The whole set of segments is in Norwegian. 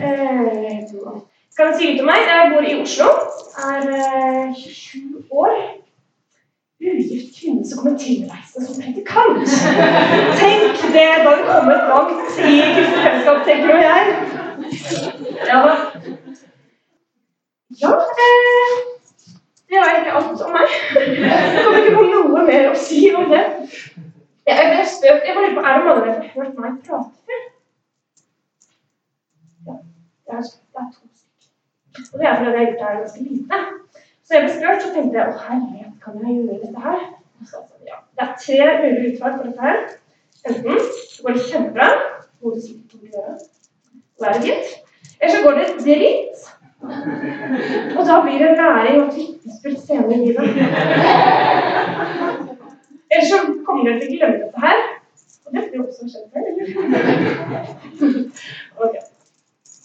eh, skal jeg si litt om meg? Jeg bor i Oslo. Er eh, 27 år. Ugift kvinne som kommer tilreisende som predikant. Tenk det, da har du kommet langt i kristent fellesskap, tenker nå jeg. Ja da. Ja, eh, det er egentlig alt om meg. Jeg kommer ikke på noe mer å si om det. Jeg ble spøkt. Jeg bare lurer på, Er det mange som har hørt meg prate før? Det er, det er to stykker. Og det er fordi jeg har gjort det her ganske lite. Så jeg ble spurt, så tenkte jeg å herlighet, kan jeg gjøre dette her? Så ja. Det er tre mulige utvalg for dette her. Enten så går det kjempebra, hvor du sitter på er være gitt. Eller så går det dritt. Og da blir det læring og vitnesbyrd senere i livet. Eller så kommer dere til å glemme dette her. Og det blir også skjedd før, eller? Ok.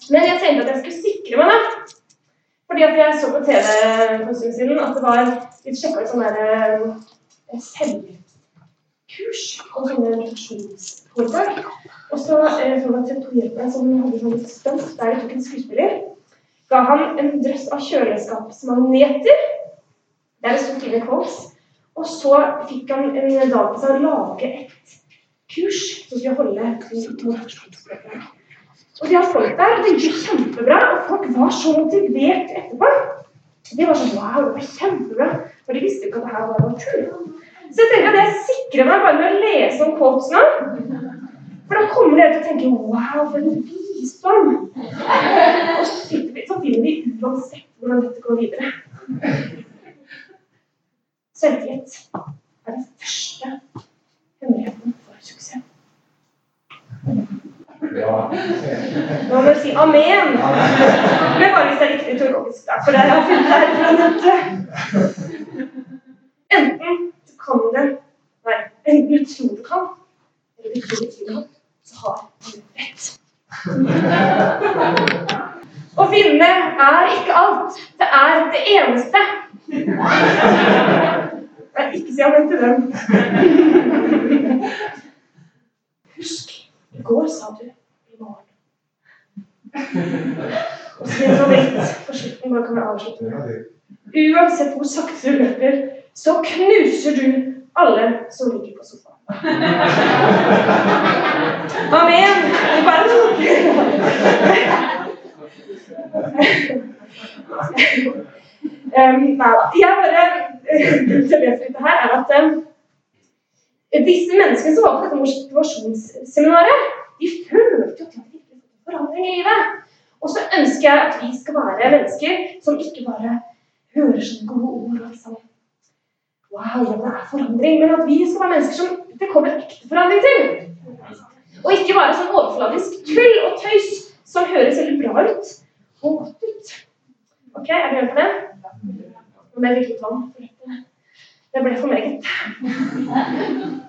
Men jeg tenkte at jeg skulle sikre meg, da. Fordi at jeg så på TV for siden at det var litt sjekka ut sånn derre selvkurs og sånne motivasjonsforedrag. Og så eh, så jeg TV 2-hjelperne som hadde sånn stunt der de tok en skuespiller. Ga han en drøss av kjøleskapsmagneter. Der det sto fine Kvåls. Og så fikk han en dag på seg å lage et kurs som skulle holde motivasjonsforedrag. Og de har folk der, og det gikk kjempebra. Og folk var så motivert etterpå. De var sånn Wow, det var kjempebra. For de visste ikke at det her var noe tull. Så jeg tenker at jeg sikrer meg bare med å lese om quotes nå. For da kommer dere til å tenke Wow, for en visdom! Og så, vi, så finner vi uansett hvordan dette går videre. Selvtillit er den første hemmeligheten for suksess. Nå må du si amen. Men bare hvis det er riktig teologisk, da. For det jeg funnet her fra nettet. Enten du kan det Nei, enten du tror du kan, eller du tror du kan, så har du rett. Å vinne er ikke alt. Det er det eneste. Nei, ikke si amen til den. Husk, i går sa du i morgen. Og så blir det sånn litt på slutten, bare kan vi avslutte med Uansett hvor sakte du løper, så knuser du alle som ligger på sofaen. Amen! Bare um, Nei da. Jeg bare Grunnen til dette her, er at um, disse menneskene som var på dette motivasjonsseminaret, de følte jo at de hadde virkelig fått forandring i livet. Og så ønsker jeg at vi skal være mennesker som ikke bare hører sånne gode ord og liksom Wow, ja, det er forandring. Men at vi skal være mennesker som det kommer ekte forandring til. Og ikke bare sånn overfladisk tull og tøys som høres veldig bra ut og godt ut. Ok, er dere med på det? Nå må jeg drikke litt vann. Det ble for meget.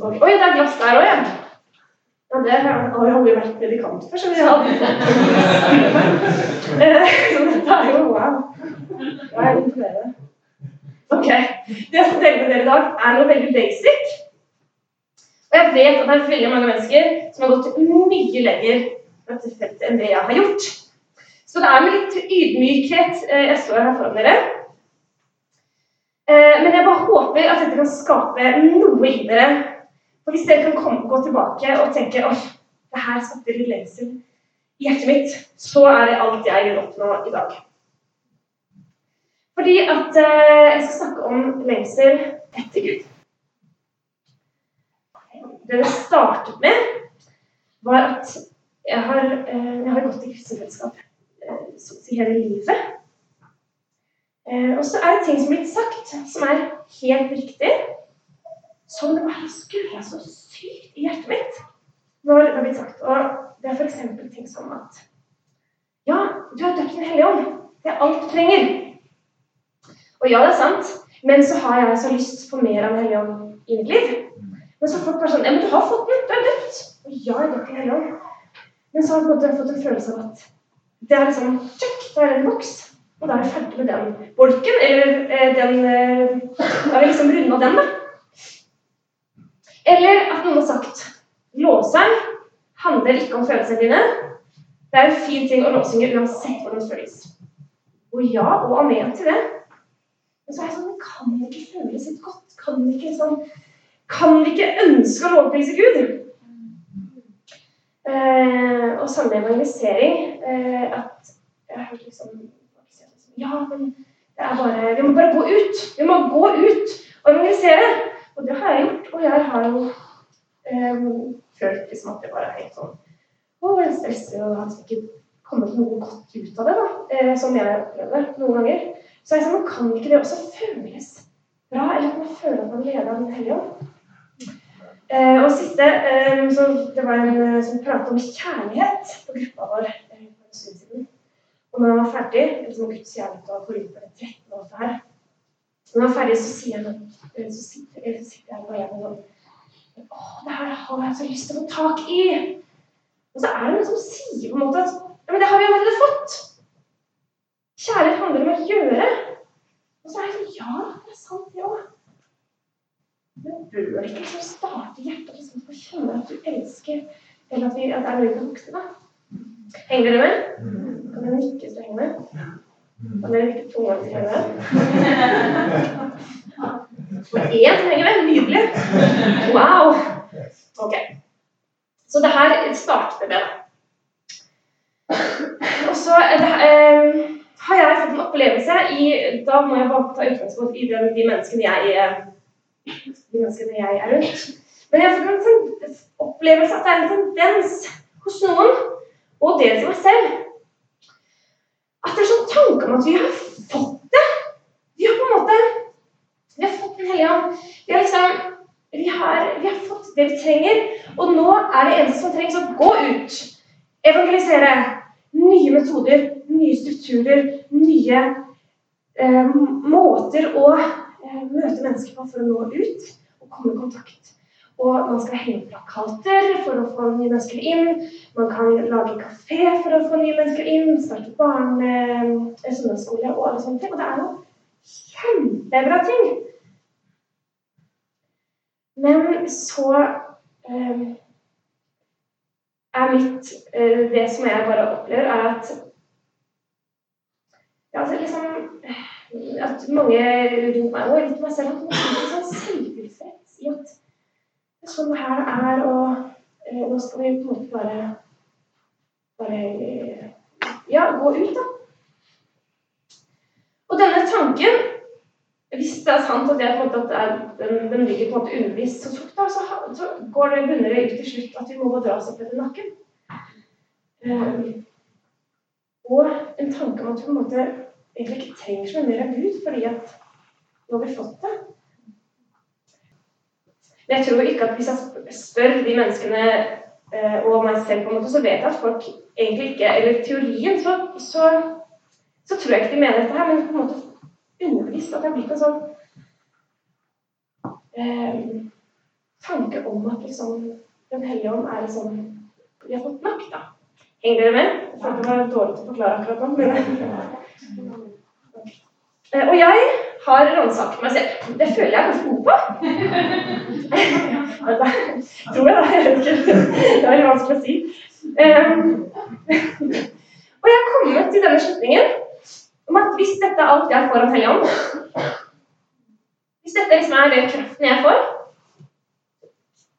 Oi, oi, det er glass der òg, ja. Ja, det har har jo aldri vært predikant før, så vi fått Eh, Så dette er jo wow. Det er imponerende. Ok. Det jeg skal dele med dere i dag, er noe veldig basic. Og jeg vet at det er veldig mange mennesker som har gått mye lenger på dette feltet enn det jeg har gjort. Så det er med litt ydmykhet eh, jeg står her foran dere. Eh, Men jeg bare håper at dette kan skape noe i dere. For hvis dere kan komme, gå tilbake og tenke åh, det her skapte litt lengsel i hjertet mitt, så er det alt jeg vil oppnå i dag. Fordi at eh, jeg skal snakke om lengsel etter Gud. Det det startet med, var at jeg har, eh, jeg har gått i kristefellesskap eh, så hele livet. Eh, og så er det ting som er blitt sagt, som er helt riktig, som det bare skurra så sykt i hjertet mitt når det har sagt. Og det er f.eks. ting som at Ja, du er døpt Den hellige ånd. Det er alt du trenger. Og ja, det er sant, men så har jeg så lyst på mer av Den hellige ånd i mitt liv. Men så folk bare sånn Ja, men du har fått den. Du er døpt. Og ja, jeg er døpt Den hellige ånd. Men så har jeg på en fått en følelse av at det er liksom Tjukk, da er det en boks. Og da er vi ferdig med den bolken. Eller eh, den eh, Da har vi liksom runda den, da. Eller at noen har sagt låseren handler ikke om følelsene dine. Det er en fin ting å lovsynge uansett hvordan det føles. Og ja og amen til det. Men så er jeg sånn Kan det ikke føles litt godt? Kan det ikke, sånn, kan ikke ønske å lovprise Gud? Eh, og samme evangelisering. Eh, at jeg har hørt liksom Ja, men det er bare Vi må bare gå ut. Vi må gå ut og evangelisere. Og det har jeg gjort. Og jeg har jo eh, følt liksom at det bare er helt sånn Å, jeg stresser og har liksom ikke kommet noe godt ut av det, da. Eh, som jeg opplever noen ganger. Så jeg sa, men kan ikke det også føles bra? Eller at man føler at man leder av Den hellige ånd? Eh, og siste eh, så Det var en eh, som pratet om kjærlighet på gruppa vår eh, en stund siden. Og når han var ferdig, liksom Guds kjærlighet og forut på det 13 år her Når han var ferdig, så sier han så sitter, så sitter jeg bare igjen sånn Å, det her har jeg så lyst til å få tak i! Og så er det noen som sier på en måte at ja, men det har vi allerede fått. Kjærlighet handler om å gjøre. Og så er jeg sånn Ja, det er sant, det òg. Men bør det ikke liksom starte hjertet liksom, for å kjenne at du elsker, eller at, vi, at det er mulig å vokse da? Henger dere med? Kan dere nikke hvis du henger med? Kan dere nikke to ganger hvis dere henger med? Én trenger henger. Nydelig. Wow. Ok. Så det her startet det. Og så eh, har jeg fått en opplevelse i Da må jeg bare ta utgangspunkt i den, de, menneskene jeg, de menneskene jeg er rundt. Men jeg har fått en opplevelse at det er en tendens hos noen, og dels meg selv, at det er sånn tanke om at vi har fått det. Vi har på en måte Vi har fått Den hellige ånd. Vi har liksom vi har, vi har fått det vi trenger, og nå er det eneste som trengs, å gå ut. Evangelisere. Nye metoder, nye strukturer, nye eh, måter å eh, møte mennesker på for å nå ut og komme i kontakt. Og man skal henge plakater for å få nye mennesker inn. Man kan lage kafé for å få nye mennesker inn. Starte barne- søndagsskole og alle sånne ting. Og det er noe kjempebra ting. Men så eh, er mitt eh, Det som jeg bare opplever, er at ja, altså liksom At mange rundt meg, og litt meg selv, har er sånn selvtilfreds i at det sånn det her er, og eh, nå skal vi på en måte bare bare ja, gå ut, da. Og denne tanken hvis det er sant at, jeg, måte, at den, den, ligger på en måte undervist så, da, så, så, går det bunner ut til slutt at vi må dra oss opp etter nakken. Um, og en tanke om at vi på en måte egentlig ikke trenger så mye mer av Gud, fordi at nå har vi fått det. Men jeg tror ikke at hvis jeg spør de menneskene uh, og meg selv, på en måte, så vet jeg at folk egentlig ikke Eller teorien, så, så, så tror jeg ikke de mener dette her, men på en måte underbevisst at det er blitt en sånn eh, tanke om at liksom Den hellige ånd er liksom Vi har fått nok, da. Henger dere med? Jeg følte det var dårlig til å forklare akkurat nå. Men... Eh, og jeg har ransaket meg selv. Det føler jeg er ganske god på. Tror jeg, da. Jeg vet ikke. Det er litt vanskelig å si. Um, og jeg har kommet til denne slutningen om at hvis dette er alt jeg får av Hellig Ånd Hvis dette liksom er den kraften jeg får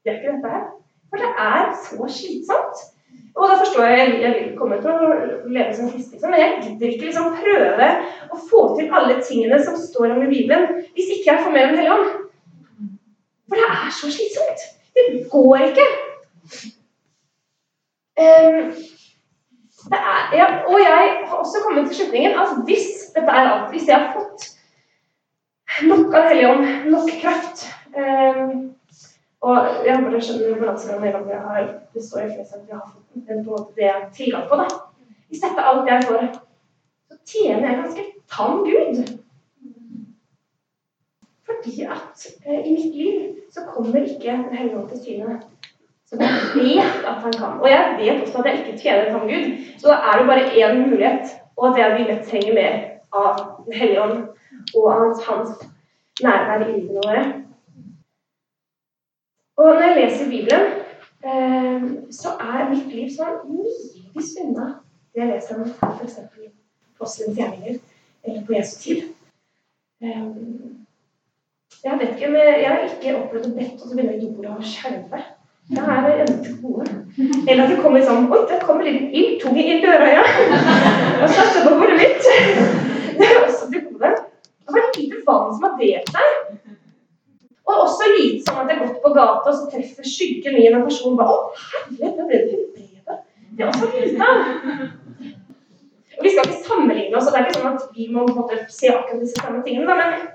Det er ikke dette her. For det er så slitsomt. Og da forstår jeg at jeg vil komme til å leve som kristen, men jeg gidder ikke liksom prøve å få til alle tingene som står om i Bibelen, hvis ikke jeg får med om Hellige Ånd. For det er så slitsomt. Det går ikke. Um, er, ja, og jeg har også kommet til slutningen at hvis dette er alt, hvis jeg har fått nok av Hellig Ånd, nok kraft um, Og jeg håper dere skjønner balansegangen mellom det jeg har det står i flest at vi har fått den, på det jeg har tilgang på. da. Hvis dette er alt jeg får, så tjener jeg ganske tam Gud. Fordi at eh, i mitt liv så kommer ikke Den hellige ånd til syne som jeg vet at han kan. Og jeg vet også at jeg ikke tjener som Gud. Så da er det bare én mulighet, og det er at vi lett trenger mer av Den hellige ånd og av hans nærvær i livene våre. Og når jeg leser Bibelen, eh, så er mitt liv sånn milevis unna det jeg leser om f.eks. Apostelens gjerninger eller på Jesu tid. Eh, jeg vet ikke, men jeg har ikke opplevd å bedt, og så begynner jorda å skjelve. Da er vi endelig gode. Eller at det kommer sånn Oi, der kommer en ildtunge i døra, ja. Og satser på hodet mitt. Det er også det gode. Det var lite vann som har delt seg. Og også lite sånn at jeg har gått på gata og så treffer skyggen min en person bare Å, herlighet, nå ble det helbredet. Det er også lite. Og vi skal ikke sammenligne oss, og det er ikke sånn at vi må på en måte se akkurat disse samme tingene, men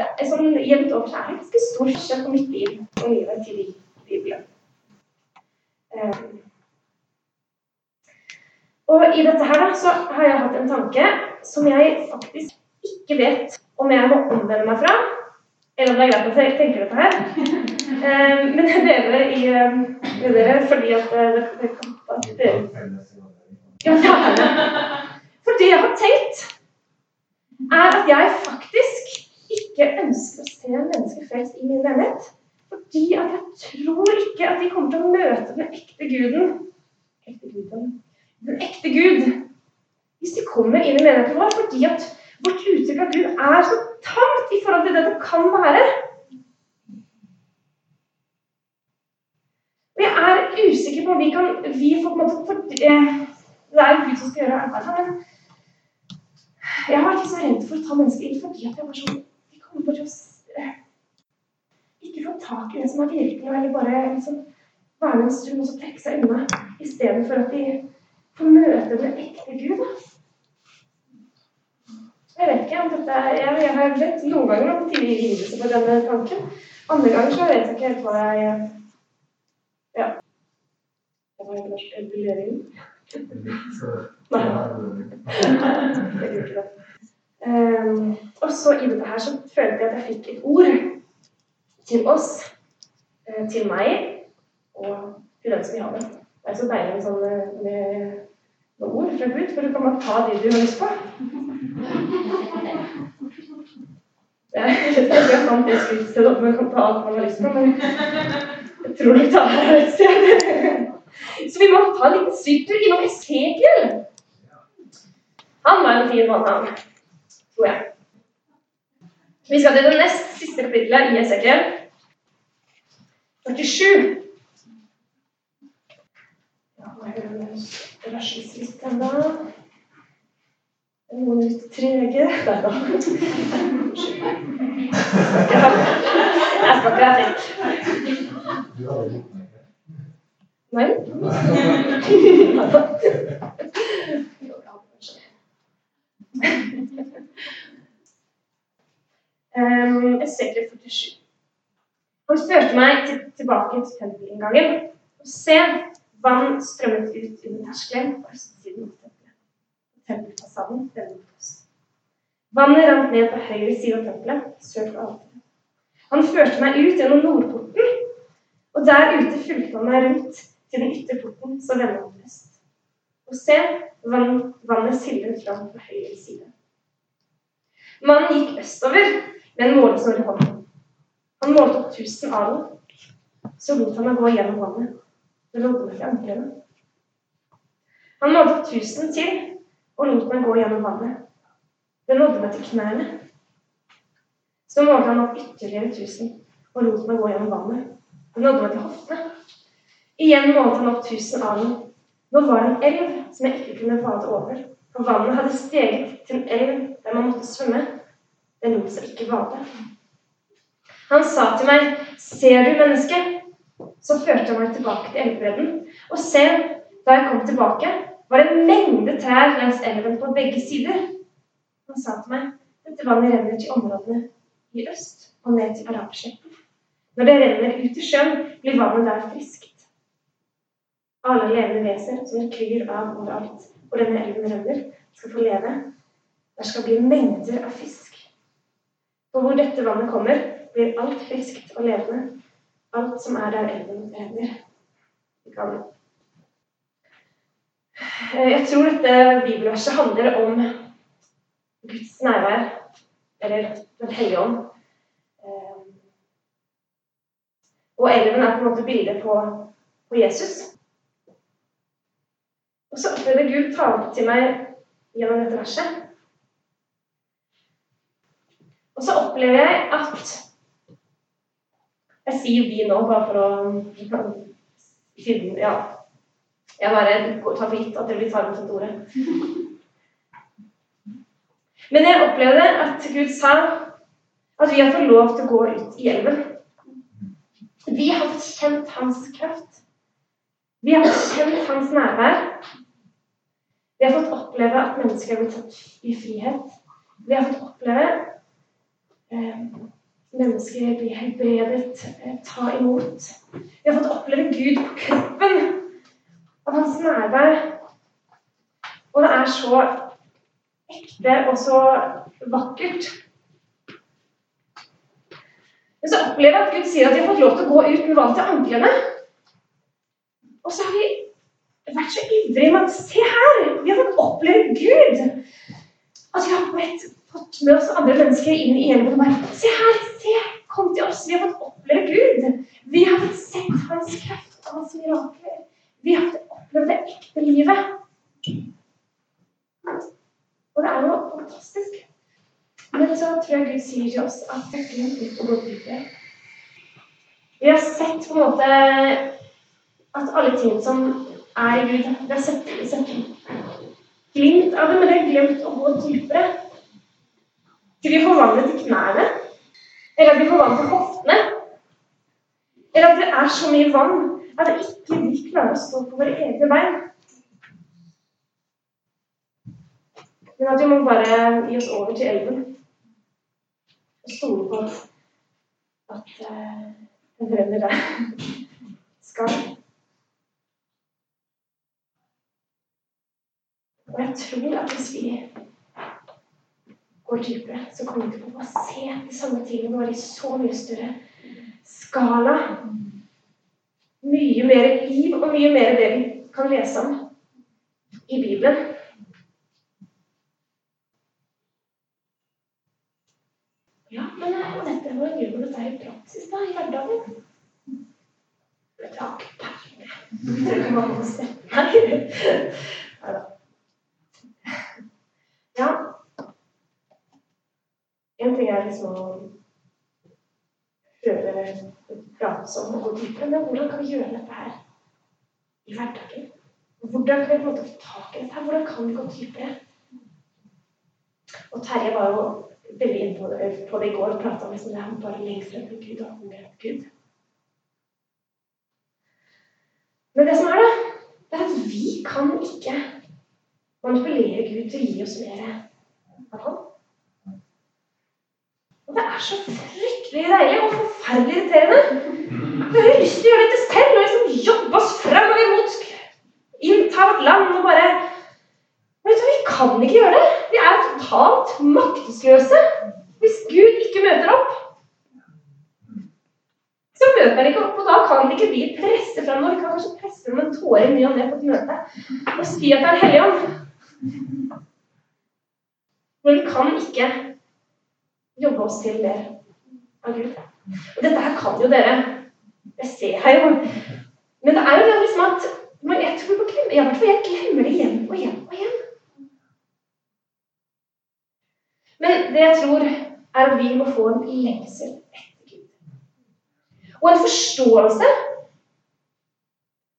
det er sånn jevnt over så er det ganske stor forskjell på mitt liv og livet til Bibelen. Um, og i dette her da, så har jeg hatt en tanke som jeg faktisk ikke vet om jeg må omvende meg fra, eller om det er greit jeg tenker dette her. Um, men jeg deler i, um, med dere fordi at det, kan Ja. For det jeg har tenkt, er at jeg faktisk ikke ønsker å se mennesker frelst i min menighet. Fordi at jeg tror ikke at de kommer til å møte den ekte guden ekte guden, Den ekte Gud hvis de kommer inn i menigheten vår. Fordi at vårt uttrykk av Gud er så tamt i forhold til det det kan være. Og jeg er usikker på om vi kan vi får på en måte for, Det er jo Gud som skal gjøre arbeidet, men jeg har ikke så redd for å ta mennesker inn fordi at jeg var sånn kommer til å ikke få tak i det som er virkelig, eller bare liksom være en stund og så trekke seg unna, istedenfor at de får møte den ekte Gud. Jeg vet ikke om dette jeg, jeg har lett noen ganger om tidlig lidelse på denne tanken. Andre ganger så vet jeg ikke helt hva jeg Ja. Det var en norsk. Nei. Jeg gjorde ikke det. Um, og så i dette her så følte jeg at jeg fikk et ord til oss, uh, til meg og til den som vil ha det. Det er så deilig med sånne med, med ord fra Gud, for du kan bare ta de du har lyst på. Jeg vet ikke om jeg fant det skriftstedet at man kan ta alt man har lyst på, men jeg tror nok det er et sted. Så vi må ta en liten sykkel innom Esekiel. Han var en fin mann, han tror jeg. Vi skal til det nest siste kapittelet i Esekiel. 47. Ja, det rushes litt ennå. Noen litt trege Der, da. Jeg skal ikke være frekk. Nei? um, Esekiel 47. Han førte meg til, tilbake til tempelinngangen. Og se, vann strømmet ut under terskelen på østsiden av tempelet. Tempelfasaden på øst. Vannet rant ned på høyre side av tempelet, sør for alteret. Han førte meg ut gjennom nordporten, og der ute fulgte han meg rundt til den ytre porten som vender mot øst. Og se, vann, vannet sildret fram på høyre side. Mannen gikk østover med en målesnor i hånden. Han målte opp 1000 alen. Så lot han meg gå gjennom vannet. Det lot meg til anklene. Han målte opp 1000 til og lot meg gå gjennom vannet. Det nådde meg til knærne. Så målte han opp ytterligere 1000 og lot meg gå gjennom vannet. Det nådde meg til hoftene. Igjen målte han opp 1000 alen. Nå var det en elv som jeg ikke kunne bade over. For vannet hadde steget til en elv der man måtte svømme. Det lot seg ikke vade. Han sa til meg, 'Ser du, menneske?' Så førte han meg tilbake til elvebredden. Og se, da jeg kom tilbake, var det en mengde trær langs elven på begge sider. Han sa til meg, 'Dette vannet renner til områdene i øst og ned til Arabsletten.' Når det renner ut i sjøen, blir vannet der friskt. Alle levende vesener som kryr av overalt hvor denne elven renner, skal få leve. Der skal bli mengder av fisk. For hvor dette vannet kommer, blir alt friskt og levende. Alt som er der elven renner. Jeg tror dette bibelverset handler om Guds nærvær, eller Den hellige ånd. Og elven er på en måte bildet på, på Jesus. Og så opplevde Gud tale til meg gjennom dette verset. Og så opplever jeg at Jeg sier vi nå bare for å siden, ja, Jeg bare tar for gitt at det blir talt til ordet. Men jeg opplevde at Gud sa at vi har fått lov til å gå ut i elven. Vi har fått kjent hans kraft. Vi har fått kjent hans nærvær. Vi har fått oppleve at mennesker blir tatt i frihet. Vi har fått oppleve mennesker bli helbredet, eh, ta imot. Vi har fått oppleve Gud på kroppen av hans nærvær. Og det er så ekte og så vakkert. Men så opplever jeg at Gud sier at de har fått lov til å gå ut med vann til anklene. Og så har vi vært så ivrige med at se her! Vi har fått oppleve Gud. At vi har bedt, fått med oss andre mennesker inn i elven og bare Se her! Se! Kom til oss! Vi har fått oppleve Gud. Vi har fått sett hans kraft og hans mirakler. Vi har fått oppleve det ekte livet. Og det er jo fantastisk. Men så tror jeg Gud sier til oss at det er glemt å gå dypere. Vi har sett på en måte at alle ting som er i Gud Vi har sett, sett glimt av det, men vi har glemt å gå dypere. Til vi får vannet til knærne, eller at vi til hoftene. Eller at det er så mye vann at ikke vi klarer å stå på våre egne bein. Men at vi må bare gi oss over til elven og stole på at uh, den renner der skal. Og jeg tror at hvis vi går dypere, så kommer vi til å se de samme tingene bare i så mye større skala. Mye mer liv og mye mer det vi kan lese om i Bibelen. Ja, men dette var gjør man dette i praksis, da, i hverdagen? Jeg har ikke peiling. Det kan man få se. Nei da. Ja. En ting er liksom å prøve å prate sammen og gå dypere, men hvordan kan vi gjøre dette her i hverdagen? Hvordan kan vi på en måte få tak i dette her? Hvordan kan vi gå dypere? Og Terje var jo veldig inne på det, på det i går og prata om liksom det her bare lengsel etter Gud og hunger etter Gud. Men det som er, da, det er at vi kan ikke manipulere Gud til å gi oss mer av Han. Og det er så fryktelig deilig og forferdelig irriterende. Vi har lyst til å gjøre dette selv og liksom jobbe oss fremover mot innta vårt land og bare Men vet du, vi kan ikke gjøre det. Vi er totalt maktesløse hvis Gud ikke møter opp. Så møter han ikke opp, og da kan ikke vi presse fram. Vi kan kanskje presse fram en tåre ny og ned på et møte og si at det er Helligånd. Men vi kan ikke jobbe oss til mer av Gud. Og dette her kan jo dere. Jeg ser her jo. Men det er jo det liksom at jeg tror på glemme, jeg glemmer det igjen og igjen og igjen. Men det jeg tror, er at vi må få en lengsel etter Gud. Og en forståelse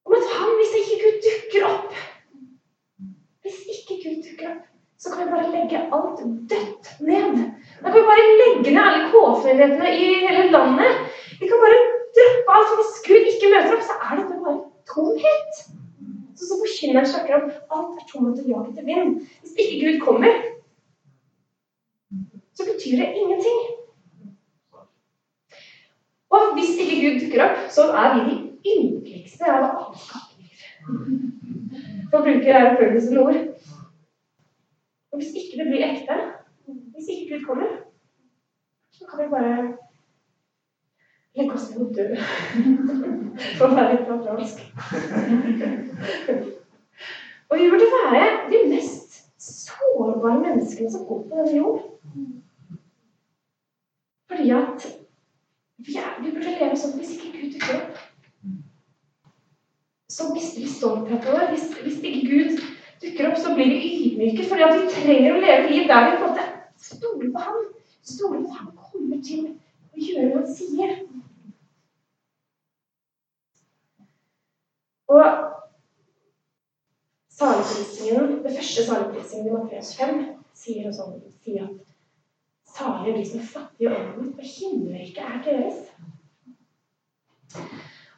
om at han, hvis ikke Gud dukker opp Hvis ikke Gud dukker opp, så kan vi bare legge alt dødt ned. Da kan vi bare legge ned alle KF-menighetene i hele landet. Vi kan bare droppe alt. Hvis Gud ikke møter opp, så er dette bare tomhet. Så som forkynneren snakker om. Alt er tomhet og jag til vind. Hvis ikke Gud kommer, så betyr det ingenting. Og hvis ikke Gud dukker opp, så er vi de ynkeligste av alle skapninger. For å bruke sine ord. Og hvis ikke det blir ekte, hvis ikke Gud kommer, så kan vi bare legge oss ned og dø. For å være litt fransk. Og vi burde være de mest sårbare menneskene som går på denne jord. Fordi at Vi, er, vi burde leve sånn hvis ikke Gud dukker opp. Så mister vi stoltheten vår. Hvis, hvis ikke Gud dukker opp, så blir vi ydmyke fordi at vi trenger å leve liv der vi på en måte stoler på ham. Stole på han kommer til å gjøre hva han sier. Og saligprisningen, det første saligprisningen i Matteus 5 sier, sånn, sier at salige de som er fattige i ånden, for himmelriket er deres.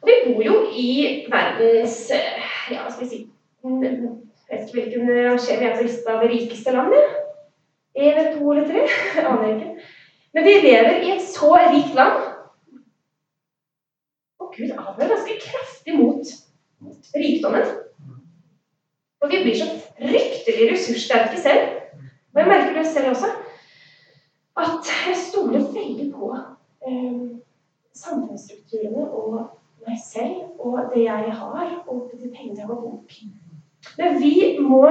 Og vi bor jo i verdens ja, skal vi si Jeg vet ikke hvilken rangering vi er på lista det rikeste landet. Én eller to eller tre. Aner ikke. Men vi lever i et så rikt land. Og Gud advarer ganske kraftig mot rikdommen. Og vi blir så fryktelig ressurssterke selv. Og jeg merker det selv også. At jeg stoler veldig på eh, samfunnsstrukturene og meg selv og det jeg har, og de pengene jeg har på bok. Men vi må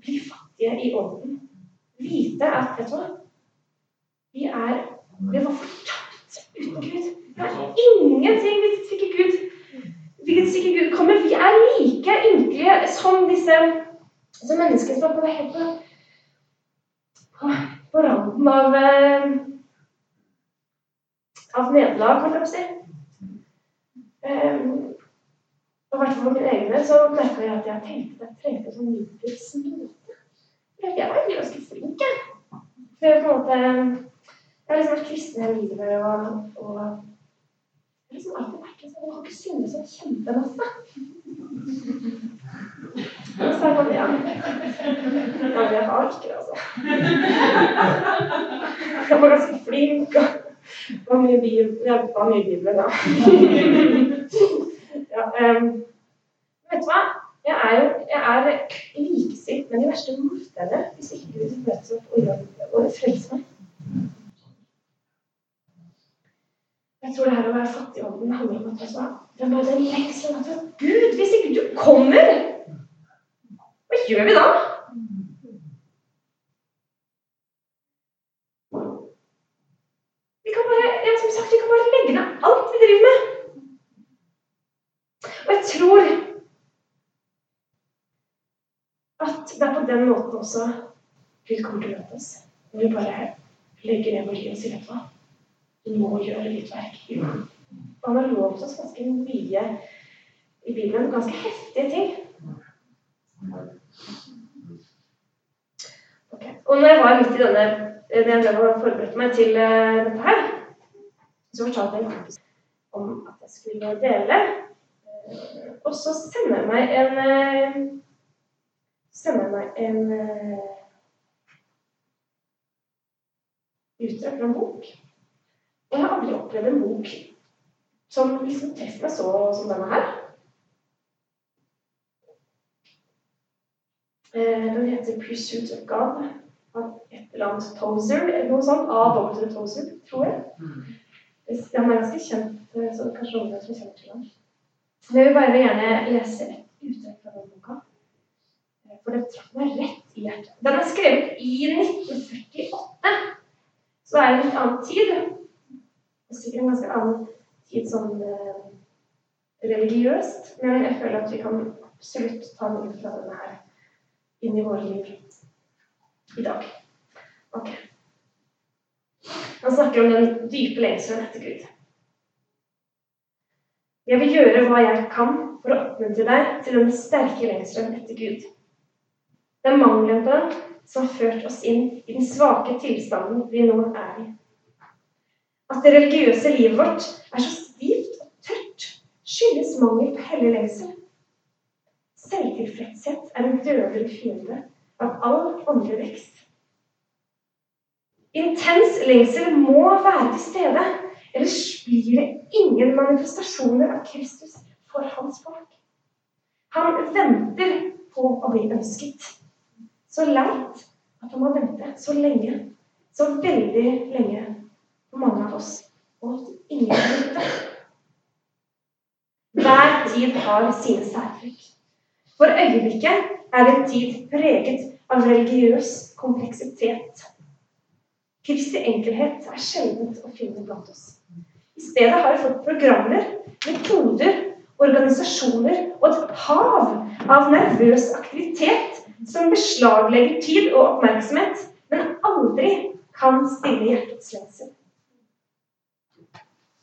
bli fattige i ånden. Vite at vet du hva? Vi er Vi var fortapt uten Gud. Vi har ingenting hvis ikke Gud hvis ikke Gud kommer. Vi er like ynkelige som disse som menneskene som er helt på, på, på randen av eh, av nederlag, kan jeg si. Um, og i hvert fall for min egen del så merka jeg at jeg tenkte at jeg trengte sånn note. Jeg var egentlig ganske flink, jeg. For jeg, på en måte, jeg har liksom vært kristen hele livet og, og jeg har liksom alltid vært sånn, jeg har ikke syndet sånn kjempemasse. Og så er det ja. ja, jeg har ikke det, altså. Jeg var ganske flink. og var mye bibel da. ja, um, vet du hva? Jeg er jo jeg er likestilt med de verste motstanderne hvis ikke Gud møter opp og, og frelser meg. Jeg tror det her å være fattig i ånden handler om at hva? det er bare den lengselen at Gud, hvis ikke du kommer, hva gjør vi da? Vi kan bare, ja, som sagt, vi kan bare legge ned alt vi driver med. Og jeg tror at det er på den måten også Gud kommer til å møte oss. Når vi bare legger ned vår liv og sier du hva, du må gjøre ditt verk. Han har lovet oss ganske mye i Bibelen. Ganske heftige ting. Okay. Og når jeg var midt i denne når jeg drev og forberedte meg til uh, dette her, så fortalte jeg en kompis om at jeg skulle dele. Uh, og så sender jeg meg en uh, sender jeg meg en utdrag fra en bok. Og jeg har aldri opplevd en bok som liksom treffer meg så som denne her. Den heter 'Pursuit of God' av et eller annet Tozer, eller noe sånt. A.W. Tozer, tror jeg. Han er ganske kjent, så kanskje noen som kjenner til ham. Jeg vil bare gjerne lese et utdrag fra den boka. For det traff meg rett i hjertet. Den er skrevet i 1948. Så det er en litt annen tid. Og sikkert en ganske annen tid sånn eh, religiøst. Men jeg føler at vi kan absolutt ta noe fra denne her inn i våre liv i dag. Ok. Han snakker om den dype lengselen etter Gud. Jeg vil gjøre hva jeg kan for å oppmuntre deg til den sterke lengselen etter Gud. Det er mangelen på den som har ført oss inn i den svake tilstanden vi nå er i. At det religiøse livet vårt er så stivt og tørt, skyldes mangel på hellig lengsel. Selvtilfredshet er en dødelig fiende av all åndelig vekst. Intens lengsel må være til stede, ellers blir det ingen manifestasjoner av Kristus for hans folk. Han venter på å bli ønsket. Så leit at han må vente så lenge, så veldig lenge, for mange av oss, og ingen nytte. Hver tid har sine særtrekk. For øyeblikket er en tid preget av religiøs kompleksitet. Kristi enkelhet er sjeldent å finne blant oss. I stedet har vi fått programmer, metoder, organisasjoner og et hav av nervøs aktivitet som beslaglegger tid og oppmerksomhet, men aldri kan stille hjertets lengsel.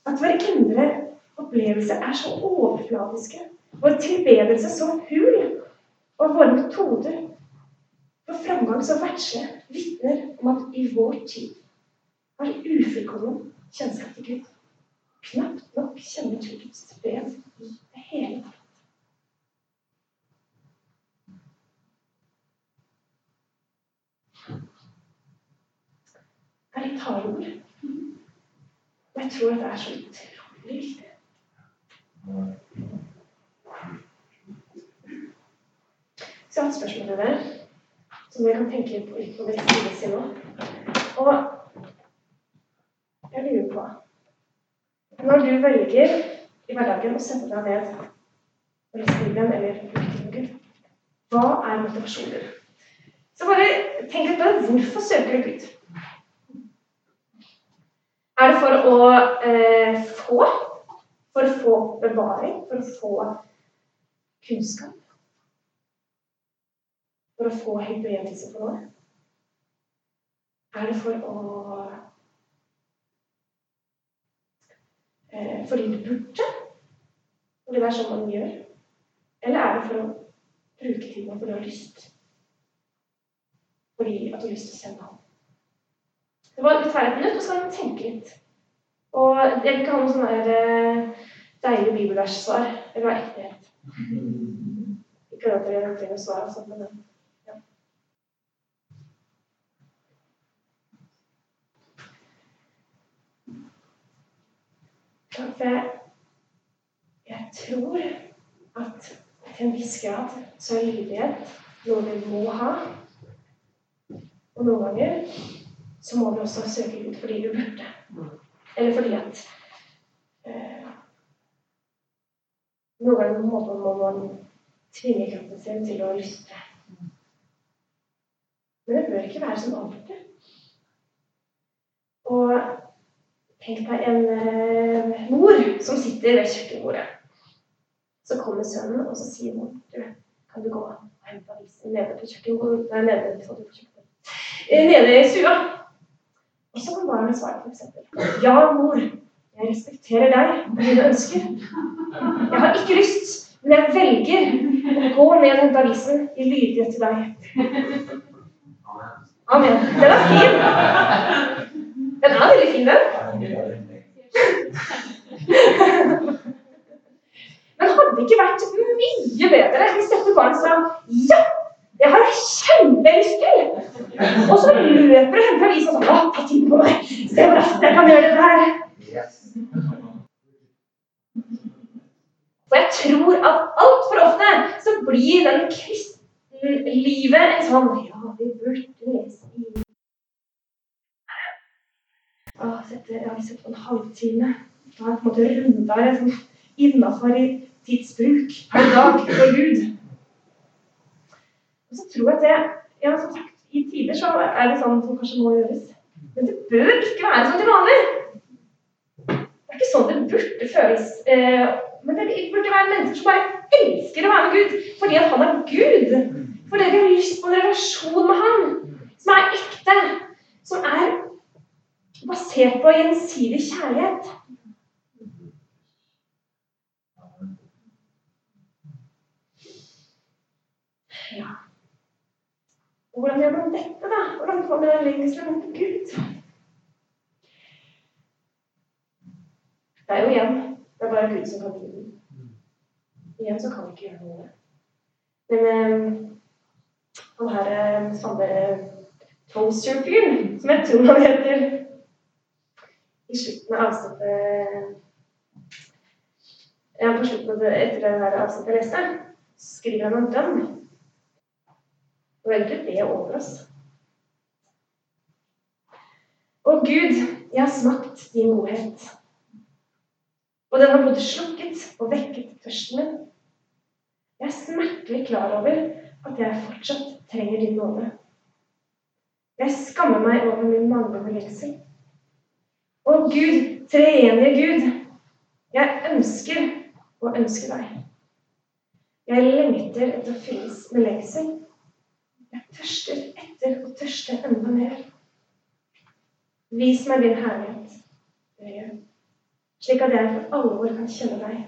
At vår indre opplevelse er så overfladiske, vår tilbedelse så hul, og våre metoder for framgang så verdslige vitner om at i vår tid har ufullkommen kjennskap til Gud knapt nok kjenner til Guds fred i det hele tatt. Er litt ord. Men jeg tror at det er så utrolig viktig. Så jeg har et spørsmål til dere som dere kan tenke på utover livet sin nå. Og jeg lurer på når du velger i hverdagen å sette deg ned og lese Bibelen eller Gud, hva er motivasjonen Så bare tenk litt på det. Hvorfor søker du Gud? Er det for å eh, få? For å få bevaring? For å få kunnskap? For å få helbredelse for noe? Er det for å eh, fordi du burde? Fordi det er sånn man gjør? Eller er det for å bruke tiden fordi du har lyst? Fordi at du har lyst til å sende ham? Det var litt et minutt, og så kan man tenke litt. Og jeg vil ikke ha noe sånn der eh, deilig bibelverssvar. Det var ektehet. Ikke at dere trenger å svare sånn men ja. For jeg, jeg tror at til en viss grad så er lydighet noe vi må ha. Og noen ganger så må vi også søke Gud fordi du burde. Eller fordi at eh, Noen ganger må, må man tvinge kroppen sin til å lytte. Men det bør ikke være sånn alltid. Og tenk deg en eh, mor som sitter ved kjøkkenbordet. Så kommer sønnen, og så sier mor du, kan du gå og hente avisen nede på kjøkkenbordet? Nede. Eh, nede i stua. Og så kan barnet svare f.eks.: Ja, mor, jeg respekterer deg og dine ønsker. Jeg har ikke lyst, men jeg velger å gå ned og hente avisen i lydighet til deg. Amen. Den er fin. Den er veldig fin, den. Men hadde det ikke vært mye bedre hvis dette barnet sa ja, det har jeg kjempelyst til! Og så løper du henter avisa sånn ta tid på meg! Se hvor raskt jeg kan gjøre dette her! For jeg tror at altfor ofte så blir den kristenlivet en sånn Ja, vi burde lese i dette har sett på en halvtime. Da har jeg på en måte runda det sånn innafor i tidsbruk per dag for Gud. Og så tror jeg at det ja, som sagt, I tider så er det sånn som kanskje må gjøres. Men det bør ikke være sånn til vanlig. Det er ikke sånn det burde føles. Eh, men det burde være mennesker som bare elsker å være med Gud fordi at han er Gud. Fordi de har lyst på en relasjon med han som er ekte. Som er basert på gjensidig kjærlighet. Ja. Hvordan gjør man dette, da? Hvordan får man den lengselen mot Gud? Det er jo igjen det er bare Gud som kan gi den. Igjen så kan vi ikke gjøre noe. Men eh, han her eh, samme Toaster-fyren, som jeg tror han heter I slutten av avsnittet ja, På slutten av det, etter det avsnittet jeg leste, skriver han en drøm. Egentlig be over oss. Å Gud, jeg har smakt din godhet. Og den har både slukket og vekket tørsten min. Jeg er smertelig klar over at jeg fortsatt trenger din nåde. Jeg skammer meg over min manglende lengsel. Å Gud, treenige Gud, jeg ønsker å ønske deg. Jeg lengter etter å fylles med lengsel. Jeg tørster etter å tørste enda mer. Vis meg din herlighet, Øye, slik at jeg for alvor kan kjenne deg.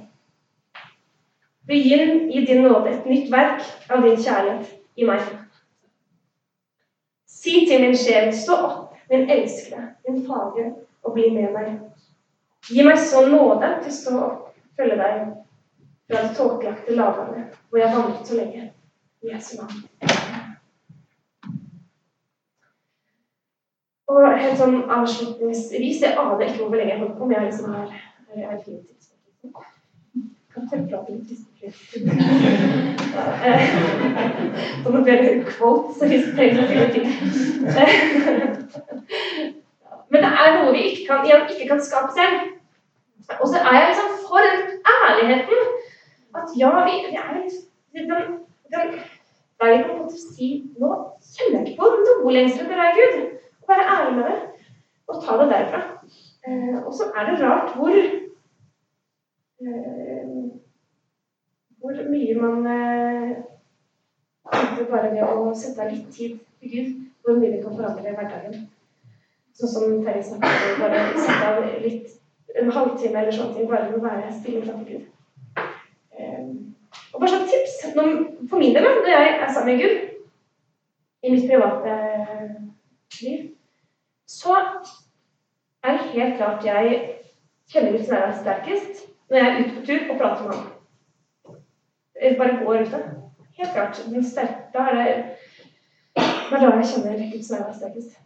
Begynn i din nåde et nytt verk av din kjærlighet i meg. Si til min sjel, stå opp, min elskede, min fagre, og bli med meg. Gi meg så nåde til å stå opp, følge deg fra det tåkelagte lavlandet hvor jeg vandret så lenge. I Jesu navn. Og helt sånn avslutningsvis Jeg aner ikke hvor lenge jeg holder på, men jeg liksom har jeg er litt Så nå blir det quote, så hvis trenger. Men det er noe vi ikke kan, ikke kan skape selv. Og så er jeg liksom for den ærligheten at ja, vi, vi er den, den, den, Der på en måte si Nå kjenner jeg ikke på noe lengsel etter deg, Gud. Være ærlig med det. Og ta det derfra. Eh, og så er det rart hvor eh, Hvor mye man eh, bare ved å sette av litt tid til Gud, hvor mye vi kan forandre hverdagen. Sånn som Terje snakket om, bare sette av litt en halvtime eller sånne ting bare å være stille framfor Gud. Og bare sånn tips for min del, når jeg er sammen med Gud i mitt private liv, så er det helt klart jeg kjenner Guds nærvær sterkest når jeg er ute på tur og prater med ham. Eller bare går ute. Helt klart. Den sterke, da er det det er da jeg kjenner Gud som er sterkest.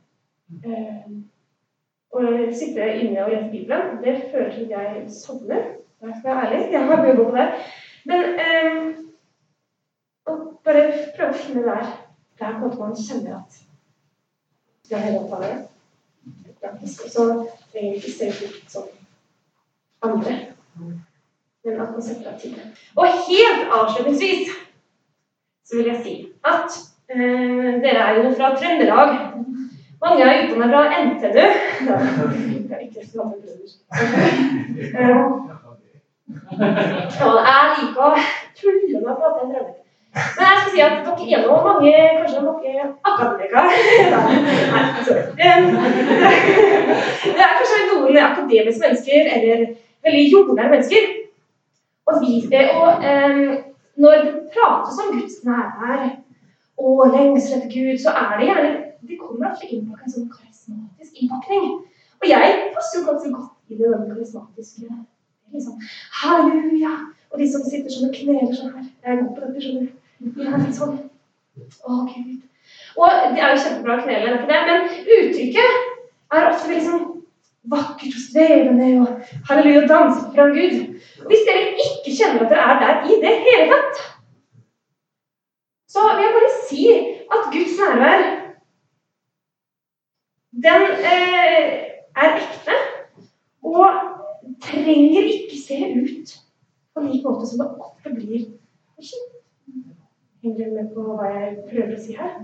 Å sitte inne og lese Bibelen, det føler til jeg sovner. Jeg skal være ærlig. Jeg har mye på det. Men eh, å bare prøve å finne der der på en måte man kjenner at jeg er helt opptatt av det. Praktisk. Og så trenger vi ikke se ut som andre, men at man setter av tid. Og helt avslutningsvis så vil jeg si at eh, dere er jo fra Trøndelag. Mange er utdanna fra NTNU. Og er ikke jeg liker å tulle med å prate en drømmer. Men jeg skal si at dere er nå mange kanskje noen akademikere. Det er kanskje noen akademiske mennesker eller veldig jordnære mennesker. Og, vi, og um, når det prates om Guds nærvær og lengsel etter Gud, så er det gjerne De kommer ofte inn på en sånn karismatisk innpakning. Og jeg passer jo ganske godt inn i den karismatiske liksom, Halleluja! Og de som sitter sånn og kneler sånn her. Jeg er god på dette, skjønner du. Sånn. Og det er jo kjempebra å knele, ikke det? men uttrykket er ofte veldig sånn vakkert og svevende og halleluja, danse fra Gud. Hvis dere ikke kjenner at dere er der i det hele tatt, så vil jeg bare si at Guds nærvær, den eh, er ekte. Og trenger ikke se ut på lik måte som det ofte blir. Henger dere med på hva jeg prøver å si her?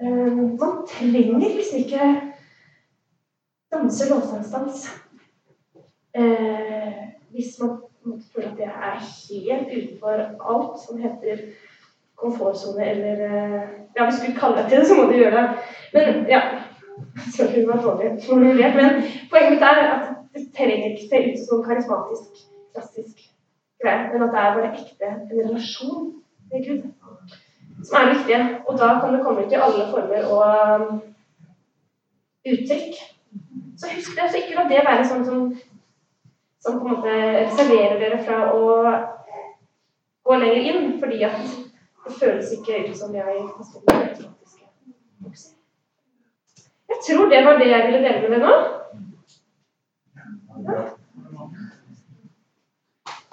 Eh, man trenger liksom ikke danse lovsangsdans eh, hvis man føler at det er helt utenfor alt som heter komfortsone eller eh, Ja, hvis du vil kaller deg til det, så må du gjøre det. Men ja Sorry, det var dårlig formulert. Men poenget mitt er at det trenger ikke se ut som karismatisk, klassisk greie, men at det er bare ekte en relasjon med Gud som er viktige. Og da kan det komme ut i alle former og um, uttrykk. Så husk det. Så ikke la det være sånn som, som på en måte reserverer dere fra å gå lenger inn, fordi at det føles ikke ut som jeg Jeg tror det var det jeg ville dele med deg nå.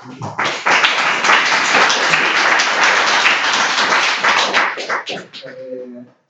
You. 呃